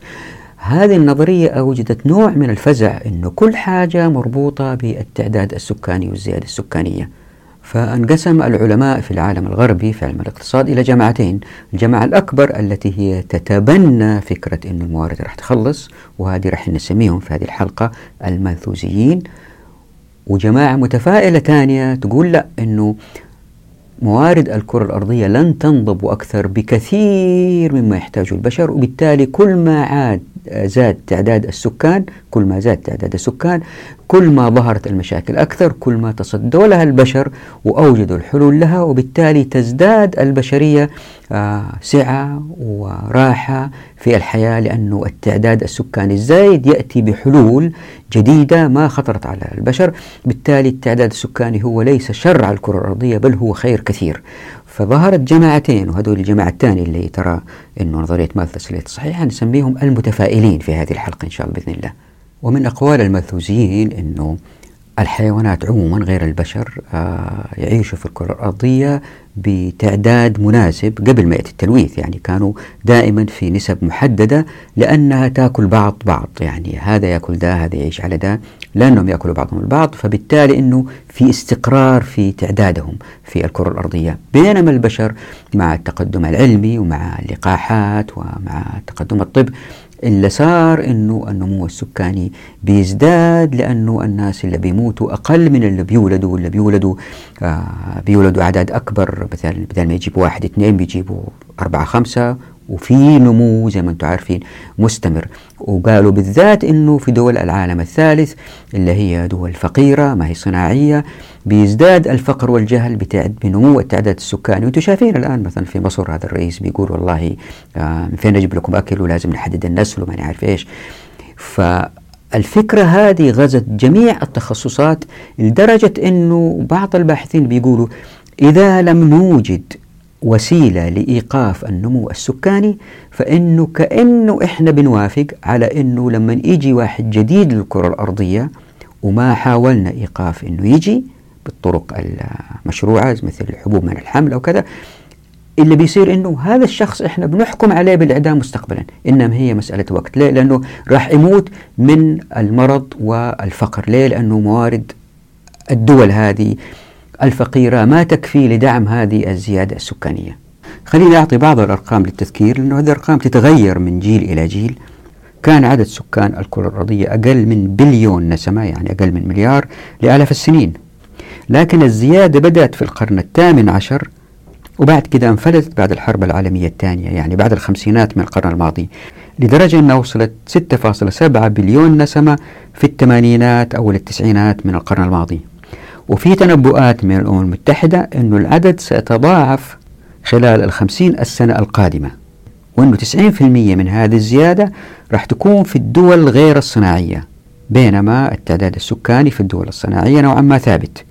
هذه النظرية أوجدت نوع من الفزع أنه كل حاجة مربوطة بالتعداد السكاني والزيادة السكانية. فانقسم العلماء في العالم الغربي في علم الاقتصاد إلى جماعتين. الجماعة الأكبر التي هي تتبنى فكرة أن الموارد راح تخلص وهذه راح نسميهم في هذه الحلقة المالثوزيين. وجماعة متفائلة ثانية تقول لا أنه موارد الكرة الأرضية لن تنضب أكثر بكثير مما يحتاجه البشر وبالتالي كل ما عاد زاد تعداد السكان كل ما زاد تعداد السكان كل ما ظهرت المشاكل أكثر كل ما تصدوا لها البشر وأوجدوا الحلول لها وبالتالي تزداد البشرية آه، سعة وراحة في الحياة لأنه التعداد السكاني الزايد يأتي بحلول جديدة ما خطرت على البشر. بالتالي التعداد السكاني هو ليس شر على الكرة الأرضية بل هو خير كثير. فظهرت جماعتين وهذول الجماعة الثانية اللي ترى أنه نظرية مالثus ليست صحيحة نسميهم المتفائلين في هذه الحلقة إن شاء الله بإذن الله. ومن أقوال المالثوزيين أنه الحيوانات عموما غير البشر آه، يعيشوا في الكرة الأرضية بتعداد مناسب قبل ما يأتي التلويث. يعني كانوا دائما في نسب محددة لأنها تأكل بعض بعض. يعني هذا يأكل ده هذا يعيش على ده لأنهم يأكلوا بعضهم البعض. فبالتالي أنه في استقرار في تعدادهم في الكرة الأرضية. بينما البشر مع التقدم العلمي ومع اللقاحات ومع تقدم الطب اللي صار إنه النمو السكاني بيزداد لأنه الناس اللي بيموتوا أقل من اللي بيولدوا واللي بيولدوا آه بيولدوا اعداد أكبر. مثلا بدل ما يجيبوا واحد اثنين بيجيبوا أربعة خمسة. وفي نمو زي ما أنتم عارفين مستمر. وقالوا بالذات إنه في دول العالم الثالث اللي هي دول فقيرة ما هي صناعية بيزداد الفقر والجهل بنمو التعداد السكاني. وأنتم شايفين الآن مثلا في مصر هذا الرئيس بيقول والله آه من فين نجيب لكم أكل ولازم نحدد النسل وما نعرف إيش. فالفكرة هذه غزت جميع التخصصات لدرجة أنه بعض الباحثين بيقولوا إذا لم نوجد وسيلة لإيقاف النمو السكاني فإنه كأنه إحنا بنوافق على إنه لما يجي واحد جديد للكرة الأرضية وما حاولنا إيقاف إنه يجي بالطرق المشروعة مثل الحبوب من الحمل أو كذا اللي بيصير إنه هذا الشخص إحنا بنحكم عليه بالإعدام مستقبلا. إنما هي مسألة وقت. ليه؟ لأنه راح يموت من المرض والفقر. ليه؟ لأنه موارد الدول هذه الفقيرة ما تكفي لدعم هذه الزيادة السكانية؟ خليني أعطي بعض الأرقام للتذكير لأنه هذه الأرقام تتغير من جيل إلى جيل. كان عدد سكان الكرة الأرضية أقل من بليون نسمة يعني أقل من مليار لآلاف السنين. لكن الزيادة بدأت في القرن الثامن عشر وبعد كده انفلتت بعد الحرب العالمية الثانية يعني بعد الخمسينات من القرن الماضي لدرجة أنها وصلت 6.7 بليون نسمة في الثمانينات أو التسعينات من القرن الماضي. وفي تنبؤات من الأمم المتحدة أن العدد سيتضاعف خلال الخمسين السنة القادمة وأنه 90% من هذه الزيادة راح تكون في الدول غير الصناعية بينما التعداد السكاني في الدول الصناعية نوعا ما ثابت.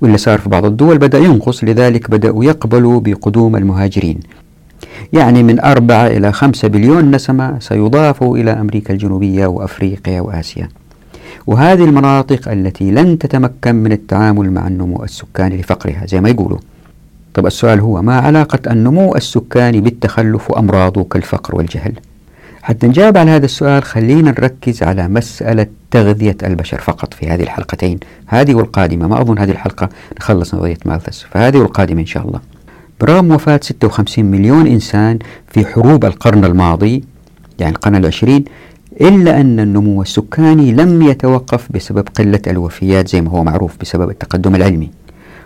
واللي صار في بعض الدول بدأ ينقص لذلك بدأوا يقبلوا بقدوم المهاجرين. يعني من أربعة إلى خمسة بليون نسمة سيضافوا إلى أمريكا الجنوبية وأفريقيا وآسيا. وهذه المناطق التي لن تتمكن من التعامل مع النمو السكاني لفقرها زي ما يقولوا. طب السؤال هو ما علاقة النمو السكاني بالتخلف وأمراضه كالفقر والجهل؟ حتى نجاوب على هذا السؤال خلينا نركز على مسألة تغذية البشر فقط في هذه الحلقتين. هذه والقادمة ما أظن هذه الحلقة نخلص نظرية مالثس فهذه والقادمة إن شاء الله. برغم وفاة 56 مليون إنسان في حروب القرن الماضي يعني القرن العشرين إلا أن النمو السكاني لم يتوقف بسبب قلة الوفيات زي ما هو معروف بسبب التقدم العلمي.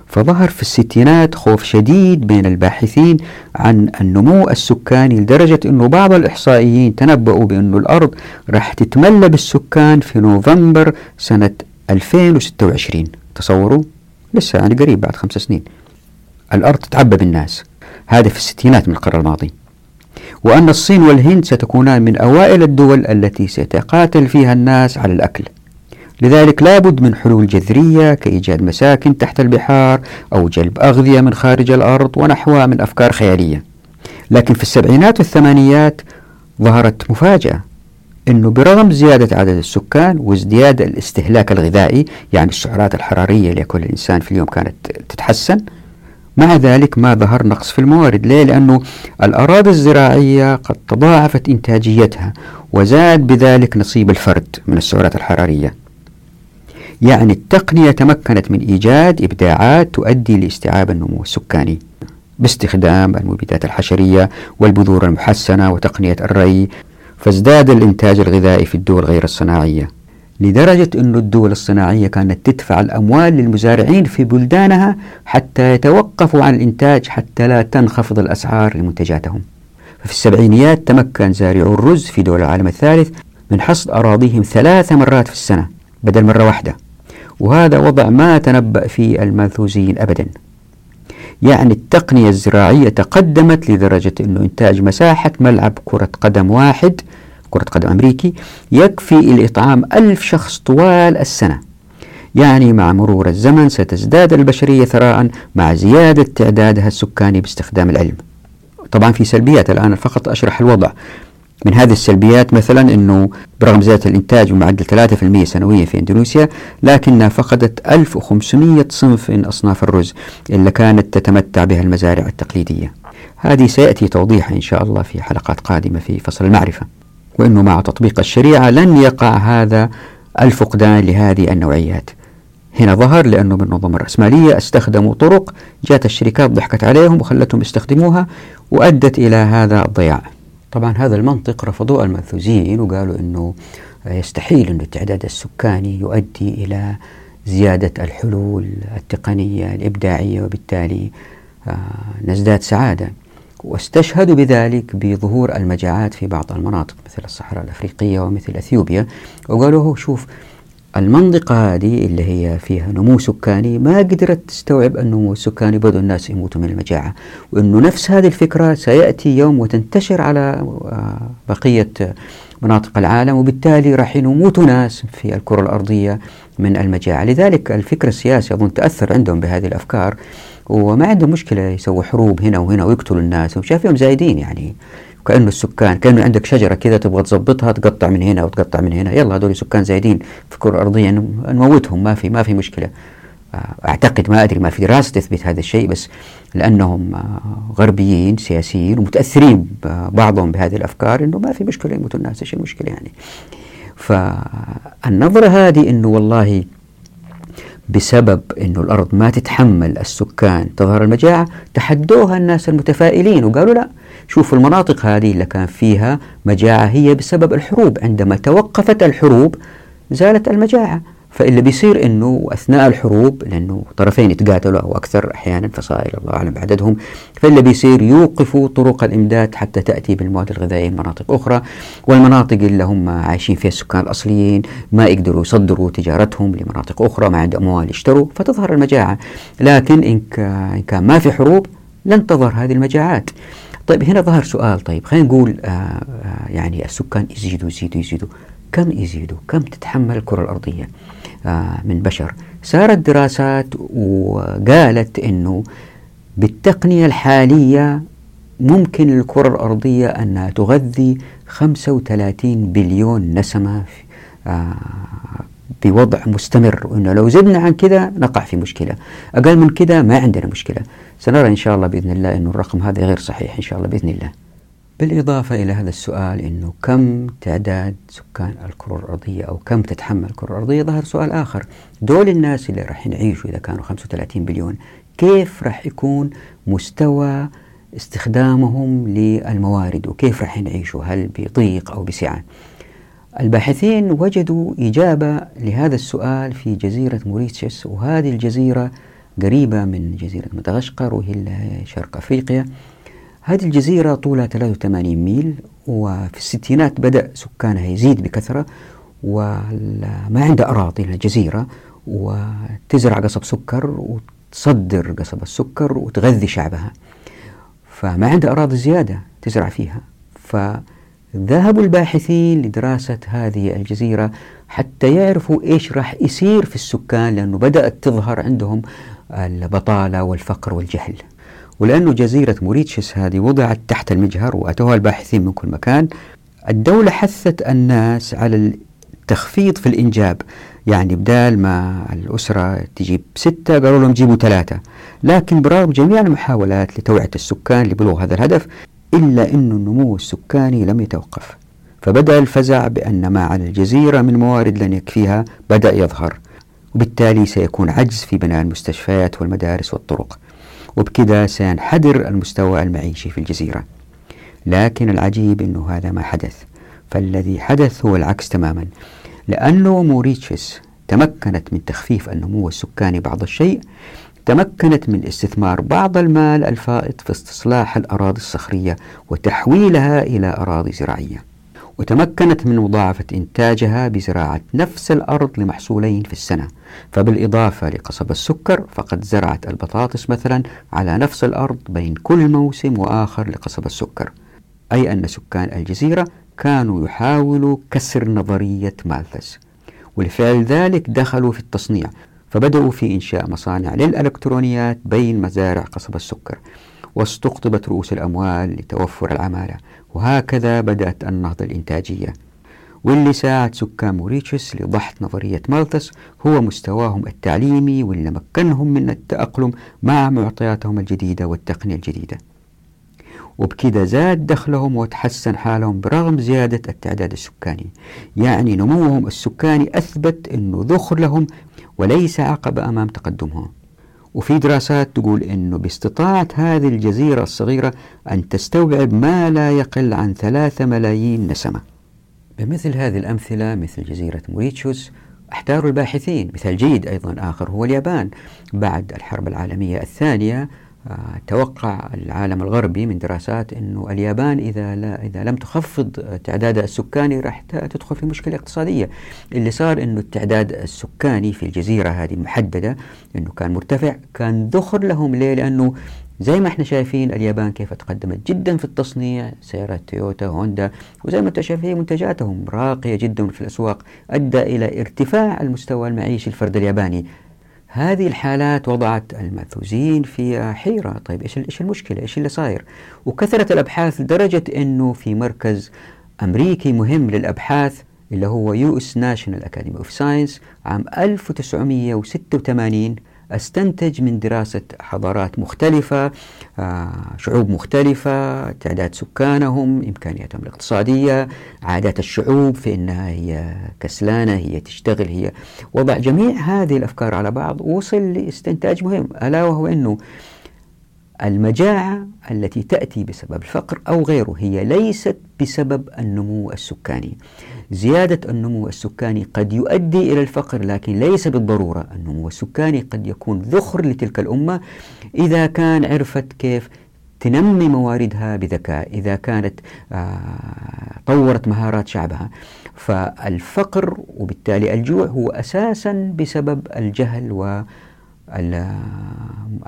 فظهر في الستينات خوف شديد بين الباحثين عن النمو السكاني لدرجة أنه بعض الإحصائيين تنبؤوا بأن الأرض راح تتملى بالسكان في نوفمبر سنة 2026 تصوروا؟ لسه يعني قريب بعد خمس سنين. الأرض تتعبى بالناس. هذا في الستينات من القرن الماضي. وأن الصين والهند ستكونان من أوائل الدول التي سيتقاتل فيها الناس على الأكل. لذلك لابد من حلول جذرية كإيجاد مساكن تحت البحار أو جلب أغذية من خارج الأرض ونحوها من أفكار خيالية. لكن في السبعينات والثمانينات ظهرت مفاجأة أنه برغم زيادة عدد السكان وازدياد الاستهلاك الغذائي يعني السعرات الحرارية لكل إنسان في اليوم كانت تتحسن مع ذلك ما ظهر نقص في الموارد ليه؟ لأنه الأراضي الزراعية قد تضاعفت إنتاجيتها وزاد بذلك نصيب الفرد من السعرات الحرارية يعني التقنية تمكنت من إيجاد إبداعات تؤدي لاستيعاب النمو السكاني باستخدام المبيدات الحشرية والبذور المحسنة وتقنية الري فازداد الإنتاج الغذائي في الدول غير الصناعية لدرجة أن الدول الصناعية كانت تدفع الأموال للمزارعين في بلدانها حتى يتوقفوا عن الإنتاج حتى لا تنخفض الأسعار لمنتجاتهم. ففي السبعينيات تمكن زارعو الرز في دول العالم الثالث من حصد أراضيهم ثلاث مرات في السنة بدل مرة واحدة وهذا وضع ما تنبأ فيه المنثوزين أبدا. يعني التقنية الزراعية تقدمت لدرجة أنه إنتاج مساحة ملعب كرة قدم واحد كرة قدم أمريكي يكفي لإطعام ألف شخص طوال السنة. يعني مع مرور الزمن ستزداد البشرية ثراء مع زيادة تعدادها السكاني باستخدام العلم. طبعا في سلبيات الآن فقط أشرح الوضع. من هذه السلبيات مثلا أنه برغم زيادة الإنتاج بمعدل 3% سنويا في إندونيسيا لكنها فقدت 1500 صنف من أصناف الرز اللي كانت تتمتع بها المزارع التقليدية. هذه سيأتي توضيحها إن شاء الله في حلقات قادمة في فصل المعرفة. وأنه مع تطبيق الشريعة لن يقع هذا الفقدان لهذه النوعيات. هنا ظهر لأنه بالنظم الرأسمالية استخدموا طرق جاءت الشركات ضحكت عليهم وخلتهم يستخدموها وأدت إلى هذا الضياع. طبعا هذا المنطق رفضوه المنثوزين وقالوا أنه يستحيل أن التعداد السكاني يؤدي إلى زيادة الحلول التقنية الإبداعية وبالتالي آه، نزداد سعادة. واستشهدوا بذلك بظهور المجاعات في بعض المناطق مثل الصحراء الأفريقية ومثل أثيوبيا. وقالوا شوف المنطقة هذه اللي هي فيها نمو سكاني ما قدرت تستوعب النمو السكاني بدأوا الناس يموتوا من المجاعة وأنه نفس هذه الفكرة سيأتي يوم وتنتشر على آه، بقية مناطق العالم وبالتالي راح يموتوا ناس في الكرة الأرضية من المجاعة لذلك الفكر السياسي أظن تأثر عندهم بهذه الأفكار وما عندهم مشكلة يسووا حروب هنا وهنا ويقتلوا الناس. وشايفهم زايدين يعني كأنه السكان كأنه عندك شجرة كذا تبغى تظبطها تقطع من هنا وتقطع من هنا. يلا هذول سكان زايدين في الكرة الأرضية نموتهم ما في ما في مشكلة. أعتقد ما أدري ما في دراسة تثبت هذا الشيء بس لأنهم غربيين سياسيين ومتأثرين بعضهم بهذه الأفكار إنه ما في مشكلة يموتوا الناس إيش المشكلة يعني؟ فالنظرة هذه إنه والله بسبب أنه الأرض ما تتحمل السكان تظهر المجاعة تحدوها الناس المتفائلين وقالوا لا شوفوا المناطق هذه اللي كان فيها مجاعة هي بسبب الحروب عندما توقفت الحروب زالت المجاعة. فاللي بيصير إنه أثناء الحروب لأنه طرفين يتقاتلوا أو أكثر أحيانا فصائل الله اعلم بعددهم فاللي بيصير يوقفوا طرق الإمداد حتى تأتي بالمواد الغذائية من مناطق أخرى والمناطق اللي هم عايشين فيها السكان الأصليين ما يقدروا يصدروا تجارتهم لمناطق أخرى ما عندهم اموال يشتروا فتظهر المجاعة. لكن إن كان ما في حروب لن تظهر هذه المجاعات. طيب هنا ظهر سؤال. طيب خلينا نقول آه آه يعني السكان يزيدوا يزيدوا يزيدوا. كم يزيدوا كم تتحمل الكرة الأرضية؟ آه من بشر. صارت دراسات وقالت أنه بالتقنية الحالية ممكن الكرة الأرضية أنها تغذي 35 بليون نسمة آه بوضع مستمر. وأنه لو زدنا عن كذا نقع في مشكلة. أقل من كذا ما عندنا مشكلة. سنرى إن شاء الله بإذن الله أن الرقم هذا غير صحيح إن شاء الله بإذن الله. بالإضافة إلى هذا السؤال أنه كم تعداد سكان الكرة الأرضية أو كم تتحمل الكرة الأرضية؟ ظهر سؤال آخر. دول الناس اللي راح يعيشوا إذا كانوا 35 بليون كيف راح يكون مستوى استخدامهم للموارد وكيف راح يعيشوا هل بضيق أو بسعة؟ الباحثين وجدوا إجابة لهذا السؤال في جزيرة موريتشيس وهذه الجزيرة قريبة من جزيرة مدغشقر وهي شرق أفريقيا. هذه الجزيرة طولها 83 ميل وفي الستينات بدأ سكانها يزيد بكثرة وما عندها أراضي الجزيرة وتزرع قصب سكر وتصدر قصب السكر وتغذي شعبها. فما عندها أراضي زيادة تزرع فيها. ذهبوا الباحثين لدراسة هذه الجزيرة حتى يعرفوا إيش راح يصير في السكان لأنه بدأت تظهر عندهم البطالة والفقر والجهل. ولأنه جزيرة موريتشس هذه وضعت تحت المجهر وأتوها الباحثين من كل مكان الدولة حثت الناس على التخفيض في الإنجاب. يعني بدال ما الأسرة تجيب ستة قالوا لهم جيبوا ثلاثة. لكن برغم جميع المحاولات لتوعية السكان لبلوغ هذا الهدف إلا أن النمو السكاني لم يتوقف. فبدأ الفزع بأن ما على الجزيرة من موارد لن يكفيها بدأ يظهر. وبالتالي سيكون عجز في بناء المستشفيات والمدارس والطرق. وبكذا سينحدر المستوى المعيشي في الجزيرة. لكن العجيب أنه هذا ما حدث. فالذي حدث هو العكس تماما. لأنه موريتشس تمكنت من تخفيف النمو السكاني بعض الشيء تمكنت من استثمار بعض المال الفائض في استصلاح الأراضي الصخرية وتحويلها إلى أراضي زراعية. وتمكنت من مضاعفة إنتاجها بزراعة نفس الأرض لمحصولين في السنة. فبالإضافة لقصب السكر فقد زرعت البطاطس مثلا على نفس الأرض بين كل موسم وآخر لقصب السكر. أي أن سكان الجزيرة كانوا يحاولوا كسر نظرية مالثس ولفعل ذلك دخلوا في التصنيع فبدأوا في إنشاء مصانع للإلكترونيات بين مزارع قصب السكر. واستقطبت رؤوس الأموال لتوفر العمالة. وهكذا بدأت النهضة الإنتاجية. واللي ساعد سكان موريتشس لضحت نظرية مالثس هو مستواهم التعليمي واللي مكنهم من التأقلم مع معطياتهم الجديدة والتقنية الجديدة. وبكذا زاد دخلهم وتحسن حالهم برغم زيادة التعداد السكاني. يعني نموهم السكاني أثبت أنه ذخر لهم وليس عقبة أمام تقدمهم. وفي دراسات تقول أنه باستطاعة هذه الجزيرة الصغيرة أن تستوعب ما لا يقل عن ثلاثة ملايين نسمة. بمثل هذه الأمثلة مثل جزيرة موريتشوس احتار الباحثين مثال جيد أيضا آخر هو اليابان بعد الحرب العالمية الثانية توقع العالم الغربي من دراسات أنه اليابان إذا لا إذا لم تخفض تعدادها السكاني راح تدخل في مشكلة اقتصادية. اللي صار أنه التعداد السكاني في الجزيرة هذه المحددة أنه كان مرتفع كان ذخر لهم. ليه؟ لأنه زي ما إحنا شايفين اليابان كيف تقدمت جدا في التصنيع سيارات تويوتا هوندا وزي ما أنتم شايفين منتجاتهم راقية جدا في الأسواق أدى إلى ارتفاع المستوى المعيشي الفرد الياباني. هذه الحالات وضعت الماثوزين في حيرة. طيب إيش إيش المشكلة؟ إيش اللي صاير؟ وكثرت الأبحاث لدرجة أنه في مركز أمريكي مهم للأبحاث اللي هو US National Academy of Science عام 1986 أستنتج من دراسة حضارات مختلفة آه، شعوب مختلفة تعداد سكانهم إمكانياتهم الاقتصادية عادات الشعوب في أنها هي كسلانة هي تشتغل هي وضع جميع هذه الأفكار على بعض وصل لاستنتاج مهم ألا وهو أنه المجاعة التي تأتي بسبب الفقر أو غيره هي ليست بسبب النمو السكاني. زيادة النمو السكاني قد يؤدي إلى الفقر لكن ليس بالضرورة. النمو السكاني قد يكون ذخر لتلك الأمة إذا كان عرفت كيف تنمي مواردها بذكاء إذا كانت آه طورت مهارات شعبها. فالفقر وبالتالي الجوع هو أساسا بسبب الجهل و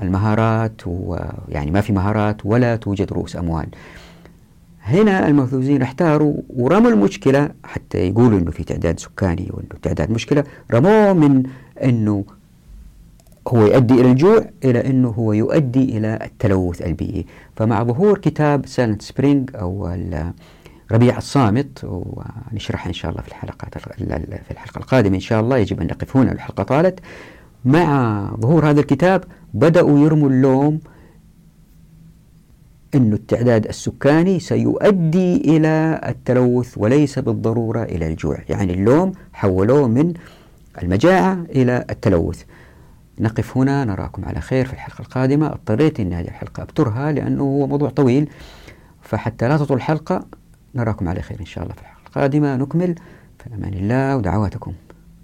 المهارات ويعني ما في مهارات ولا توجد رؤوس أموال. هنا المالثوسيين احتاروا ورموا المشكلة حتى يقولوا إنه في تعداد سكاني وإنه تعداد مشكلة. رموه من إنه هو يؤدي إلى الجوع إلى إنه هو يؤدي إلى التلوث البيئي. فمع ظهور كتاب Silent Spring أو ربيع الصامت ونشرح إن شاء الله في الحلقات في الحلقة القادمة إن شاء الله يجب أن نقف هنا الحلقة طالت. مع ظهور هذا الكتاب بدأوا يرموا اللوم أن التعداد السكاني سيؤدي إلى التلوث وليس بالضرورة إلى الجوع. يعني اللوم حولوه من المجاعة إلى التلوث. نقف هنا نراكم على خير في الحلقة القادمة. اضطريت أن هذه الحلقة أبترها لأنه هو موضوع طويل فحتى لا تطول الحلقة نراكم على خير إن شاء الله في الحلقة القادمة. نكمل في أمان الله ودعواتكم.